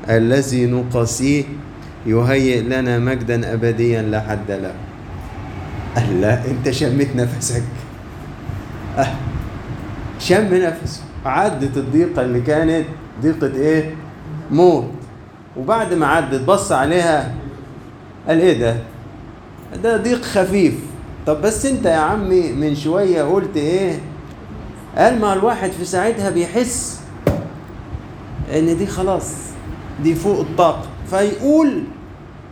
Speaker 1: الذي نقاسيه يهيئ لنا مجدا أبديا لا حد له. لا أنت شميت نفسك. أه شم نفسه عدت الضيقة اللي كانت. ضيقة إيه؟ موت. وبعد ما عدت بص عليها قال إيه ده؟ ده ضيق خفيف. طب بس أنت يا عمي من شوية قلت إيه؟ قال ما الواحد في ساعتها بيحس إن دي خلاص دي فوق الطاقة. فيقول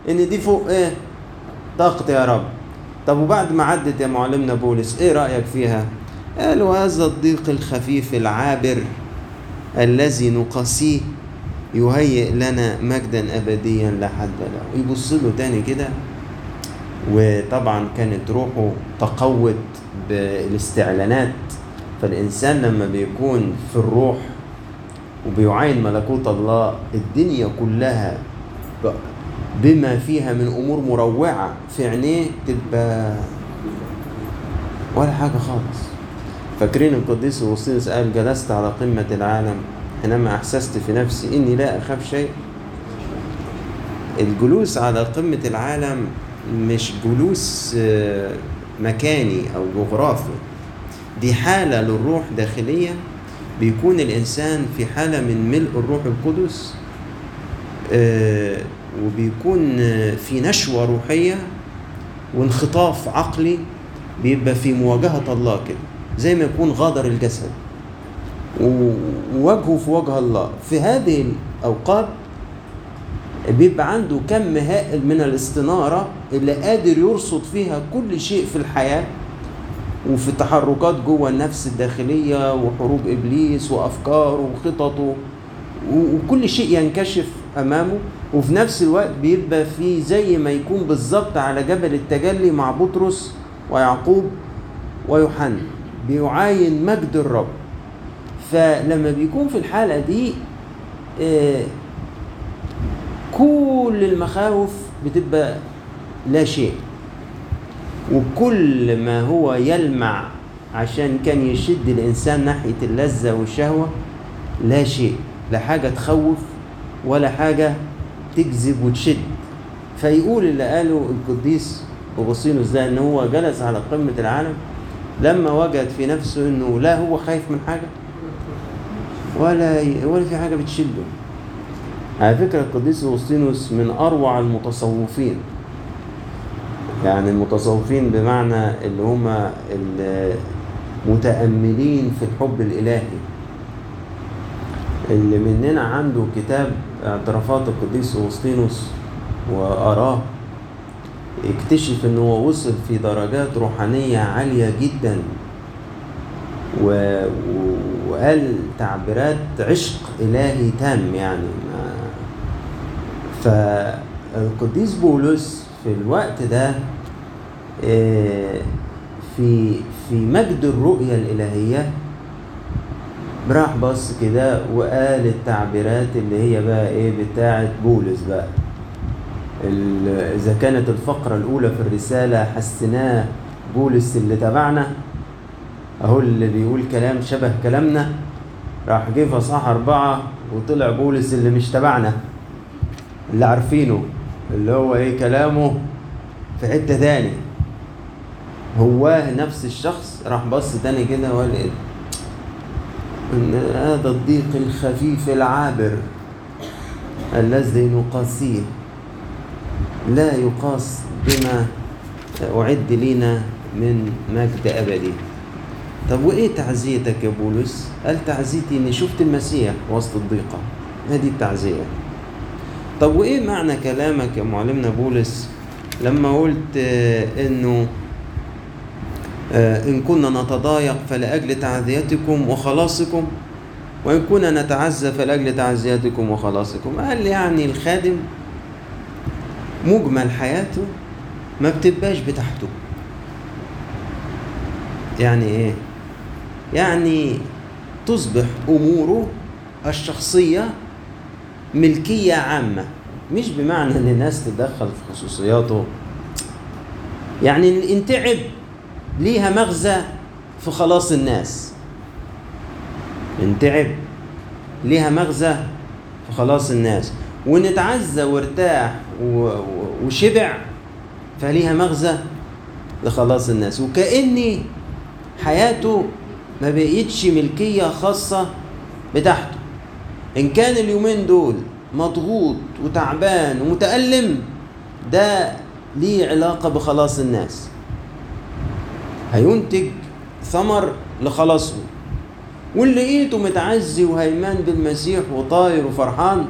Speaker 1: إن دي فوق إيه؟ طاقتي يا رب. طب وبعد ما عدت يا معلمنا بولس إيه رأيك فيها؟ قال وهذا الضيق الخفيف العابر الذي نقاسيه يهيئ لنا مجدا أبديا لا حد له. يبص له تاني كده وطبعا كانت روحه تقوت بالاستعلانات. فالإنسان لما بيكون في الروح وبيعاين ملكوت الله الدنيا كلها بما فيها من أمور مروعة في عينيه تبقى ولا حاجة خالص. فاكرين القديس اغسطينوس قال جلست على قمة العالم حينما أحسست في نفسي إني لا أخاف شيء. الجلوس على قمة العالم مش جلوس آه، مكاني أو جغرافي. دي حالة للروح داخلية. بيكون الإنسان في حالة من ملء الروح القدس آه، وبيكون في نشوة روحية وانخطاف عقلي بيبقى في مواجهة الله كده زي ما يكون غادر الجسد. ووجهه في وجه الله. في هذه الأوقات بيبقى عنده كم هائل من الاستنارة اللي قادر يرصد فيها كل شيء في الحياة وفي تحركات جوه النفس الداخلية وحروب إبليس وأفكاره وخططه وكل شيء ينكشف أمامه وفي نفس الوقت بيبقى فيه زي ما يكون بالظبط على جبل التجلي مع بطرس ويعقوب ويوحنا. بيعاين مجد الرب. فلما بيكون في الحالة دي آه، كل المخاوف بتبقى لا شيء. وكل ما هو يلمع عشان كان يشد الإنسان ناحية اللذة والشهوة لا شيء. لا حاجة تخوف ولا حاجة تجذب وتشد. فيقول اللي قاله القديس أغسطينوس ده إن هو جلس على قمة العالم لما وجد في نفسه إنه لا هو خايف من حاجة ولا ولا في حاجة بتشده. على فكرة القديس أغسطينوس من أروع المتصوفين. يعني المتصوفين بمعنى اللي هم المتأملين في الحب الإلهي. اللي مننا عنده كتاب اعترافات القديس أغسطينوس وأراه اكتشف ان هو وصل في درجات روحانية عالية جدا و... وقال تعبيرات عشق إلهي تام يعني. فالقديس بولس في الوقت ده آه، في في مجد الرؤية الإلهية راح بص كده وقال التعبيرات اللي هي بقى إيه بتاعت بولس بقى. إذا كانت الفقرة الأولى في الرسالة حسناه بولس اللي تبعنا أهو اللي بيقول كلام شبه كلامنا راح جه في أصحاح أربعة وطلع بولس اللي مش تبعنا. اللي عارفينه اللي هو إيه كلامه في حتة تاني. هواه نفس الشخص راح بص تاني كده وقال إن هذا الضيق الخفيف العابر الذي نقاسيه. لا يقاس بما أعد لنا من مجد أبدي. طب وإيه تعزيتك يا بولس؟ قال تعزيتي إني شفت المسيح وسط الضيقة؟ هذه التعزية. طب وإيه معنى كلامك يا معلمنا بولس لما قلت إنه إن كنا نتضايق فلأجل تعزيتكم وخلاصكم وإن كنا نتعزى فلأجل تعزيتكم وخلاصكم. قال يعني الخادم مجمل حياته ما بتبقاش بتاعته يعني إيه؟ يعني تصبح أموره الشخصية ملكية عامة مش بمعنى إن الناس تتدخل في خصوصياته. يعني إن تعب. ليها مغزى في خلاص الناس. ان تعب ليها مغزى في خلاص الناس. وان اتعزى وارتاح وشبع فليها مغزى لخلاص الناس. وكأني حياته ما بقيتش ملكية خاصة بتاعته. إن كان اليومين دول مضغوط وتعبان ومتألم ده ليه علاقة بخلاص الناس. هينتج ثمر لخلاصه. واللي لقيته متعزي وهيمان بالمسيح وطاير وفرحان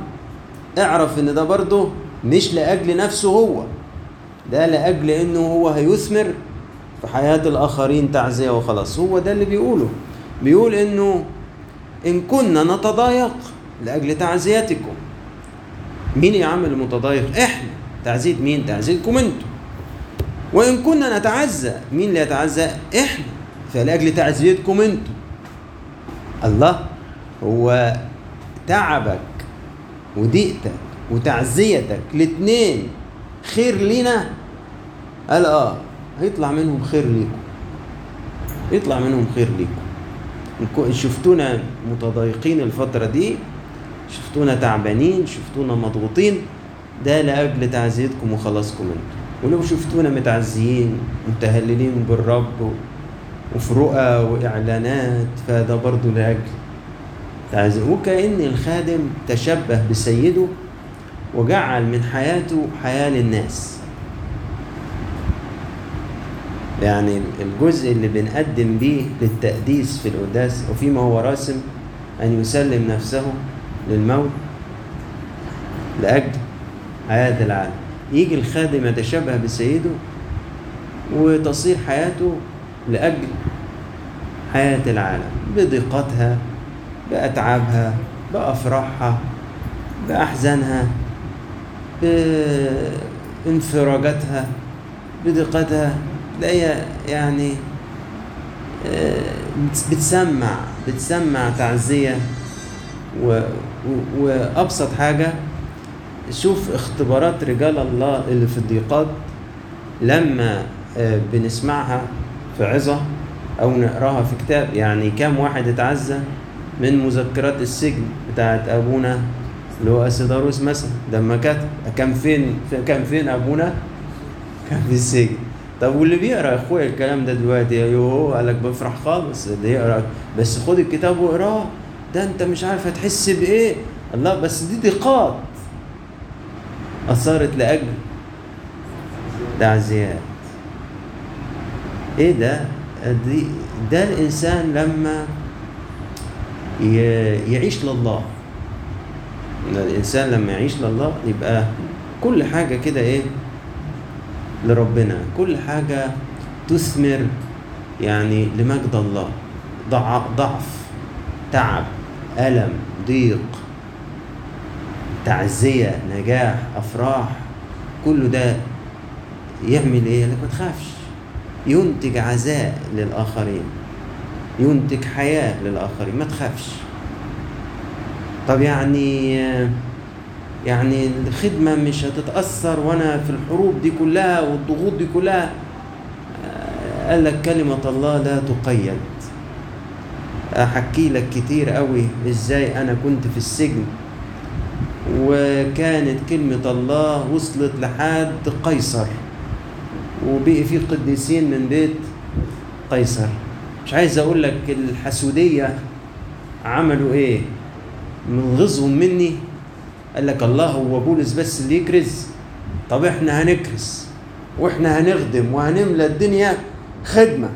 Speaker 1: اعرف إن ده برضه مش لأجل نفسه هو. ده لأجل إنه هو هيثمر في حياة الآخرين تعزية وخلاص. هو ده اللي بيقوله. بيقول إنه إن كنا نتضايق لأجل تعزيتكم. مين يا عم المتضايق؟ إحنا. تعزية مين؟ تعزيتكم أنتم وإن كنا نتعزى مين اللي يتعزى إحنا. فلأجل تعزيتكم أنتم. الله هو تعبك وضيقتك وتعزيتك الاتنين خير لينا. قال آه هيطلع منهم خير ليكم. يطلع منهم خير ليكم. شفتونا متضايقين الفترة دي شفتونا تعبانين شفتونا مضغوطين ده لأجل تعزيتكم وخلاصكم أنتم. ولو شفتونا متعزيين متهللين بالرب وفي رؤى وإعلانات فده برضو لأجل. تعزي وكأن الخادم تشبه بسيده وجعل من حياته حياة للناس. يعني الجزء اللي بنقدم بيه للتقديس في القداس وفيما هو راسم أن يسلم نفسه للموت لأجل حياة العالم. يجي الخادم يتشبه بسيده وتصير حياته لأجل حياة العالم. بضيقتها بأتعابها بأفراحها بأحزانها بانفراجاتها بضيقتها. تلاقيها يعني آه، بتسمع بتسمع تعزية وأبسط حاجة شوف اختبارات رجال الله اللي في الضيقات لما آه، بنسمعها في عظة أو نقراها في كتاب يعني كام واحد اتعزى من مذكرات السجن بتاعت أبونا اللي هو أسيداروس مثلا. لما كتب كان فين كان فين أبونا؟ كان في السجن. طب واللي بيقرأ يا أخويا الكلام ده دلوقتي؟ أيوه قال لك بفرح خالص اللي يقرأ. بس خد الكتاب واقراه ده أنت مش عارف هتحس بإيه. الله بس دي ضيقات اثرت لأجل تعزيات. إيه ده؟ دي ده الإنسان لما يعيش لله. ده الإنسان لما يعيش لله يبقى كل حاجة كده إيه؟ لربنا. كل حاجة تثمر يعني لمجد الله. ضع- ضعف تعب ألم ضيق. تعزية نجاح أفراح كل ده يعمل إيه؟ لك ما تخافش. ينتج عزاء للآخرين. ينتج حياة للآخرين. ما تخافش. طب يعني يعني الخدمة مش هتتأثر وأنا في الحروب دي كلها والضغوط دي كلها؟ قال لك كلمة الله لا تقيد. أحكي لك كتير قوي إزاي أنا كنت في السجن. وكانت كلمة الله وصلت لحد قيصر. وبقي في قديسين من بيت قيصر. مش عايز أقول لك الحسودية عملوا إيه؟ من غيظهم مني. قال لك الله هو بولس بس اللي يكرز. طب إحنا هنكرز وإحنا هنخدم وهنملى الدنيا خدمة.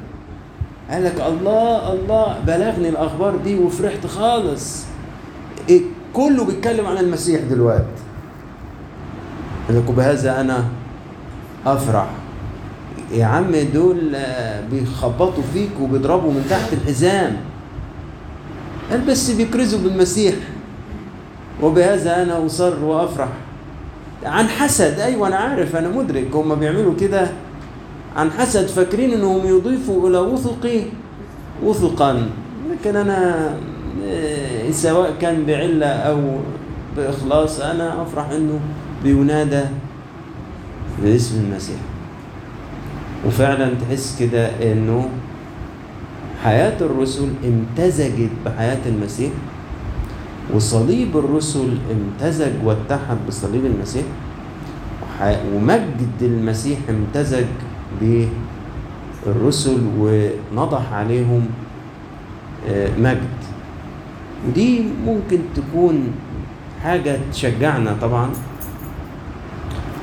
Speaker 1: قال لك الله الله بلغني الأخبار دي وفرحت خالص. إيه؟ كله بيتكلم عن المسيح دلوقتي. قال لك وبهذا أنا أفرح. يا عم دول آه، بيخبطوا فيك وبيضربوا من تحت الحزام. قال بس بيكرزوا بالمسيح. وبهذا أنا أصر وأفرح. عن حسد أيوه أنا عارف أنا مدرك. هم بيعملوا كده عن حسد فاكرين إنهم يضيفوا إلى وثقي وثقا. لكن أنا سواء كان بعلة أو بإخلاص أنا أفرح إنه بينادى باسم المسيح. وفعلا تحس كده إنه حياة الرسل امتزجت بحياة المسيح وصليب الرسل امتزج واتحد بصليب المسيح ومجد المسيح امتزج بالرسل ونضح عليهم آه، مجد. ودي ممكن تكون حاجة تشجعنا طبعا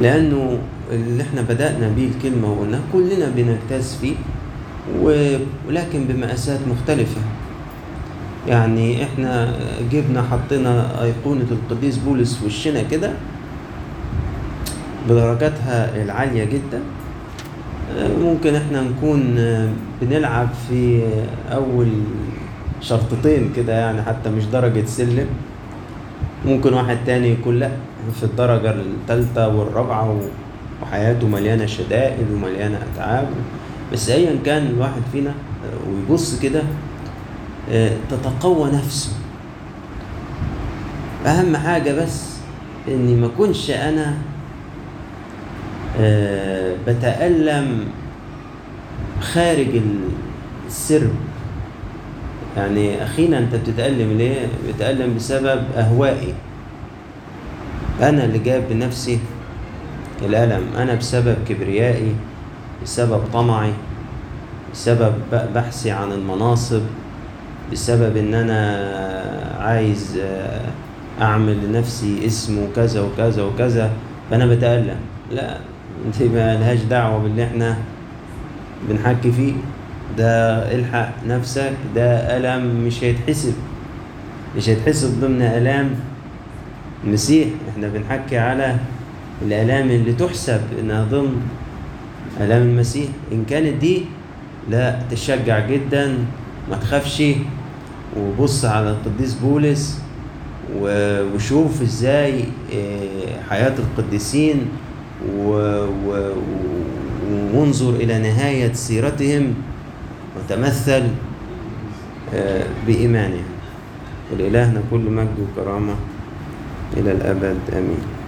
Speaker 1: لأنه اللي إحنا بدأنا بيه الكلمة وقلنا كلنا بنجتاز فيه ولكن بمقاسات مختلفة. يعني إحنا جبنا حطينا أيقونة القديس بولس وشنا كده بدرجاتها العالية جدا. ممكن إحنا نكون بنلعب في أول شرطتين كده يعني حتى مش درجة سلم. ممكن واحد تاني يكون لأ في الدرجة الثالثة والرابعة وحياته مليانة شدائد ومليانة أتعاب. بس أيا كان الواحد فينا ويبص كده آه، تتقوى نفسه. أهم حاجة بس إني ما أكونش أنا آه، بتألم خارج السرب. يعني أخينا أنت بتتألم ليه؟ بتألم بسبب أهوائي. أنا اللي جاب بنفسي الألم. أنا بسبب كبريائي بسبب طمعي بسبب بحثي عن المناصب بسبب إن أنا عايز آه، أعمل لنفسي اسم وكذا وكذا وكذا فأنا بتألم. لا دي ما لهاش دعوة باللي إحنا بنحكي فيه. ده إلحق نفسك ده ألم مش هيتحسب. مش هيتحسب ضمن آلام المسيح إحنا بنحكي على الآلام اللي تحسب إنها ضمن آلام المسيح. إن كانت دي لا تشجع جدا. ما تخافش. وبص على القديس بولس وشوف إزاي آه، حياة القديسين وانظر إلى نهاية سيرتهم. وتمثل آه، بإيمانهم ولإلهنا كل مجد وكرامة إلى الأبد آمين.